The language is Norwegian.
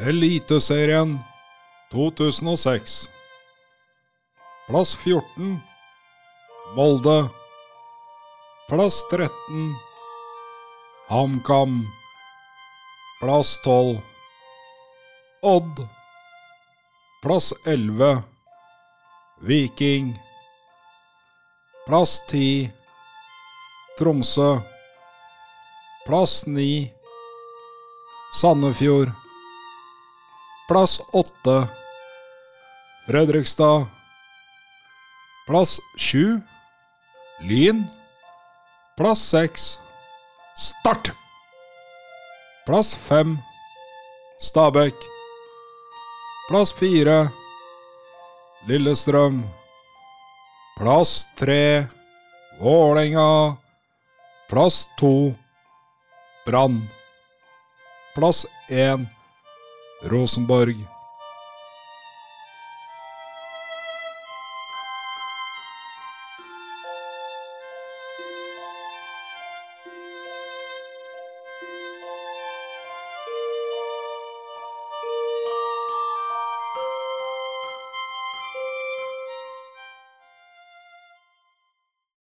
Eliteserien 2006. Plass 14 Molde. Plass 13 HamKam. Plass 12 Odd. Plass 11 Viking. Plass 10 Tromsø. Plass 9 Sandefjord. Plass åtte Fredrikstad. Plass sju Lyn. Plass seks Start! Plass fem Stabekk. Plass fire Lillestrøm. Plass tre Vålerenga. Plass to Brann. Plass 1 Rosenborg.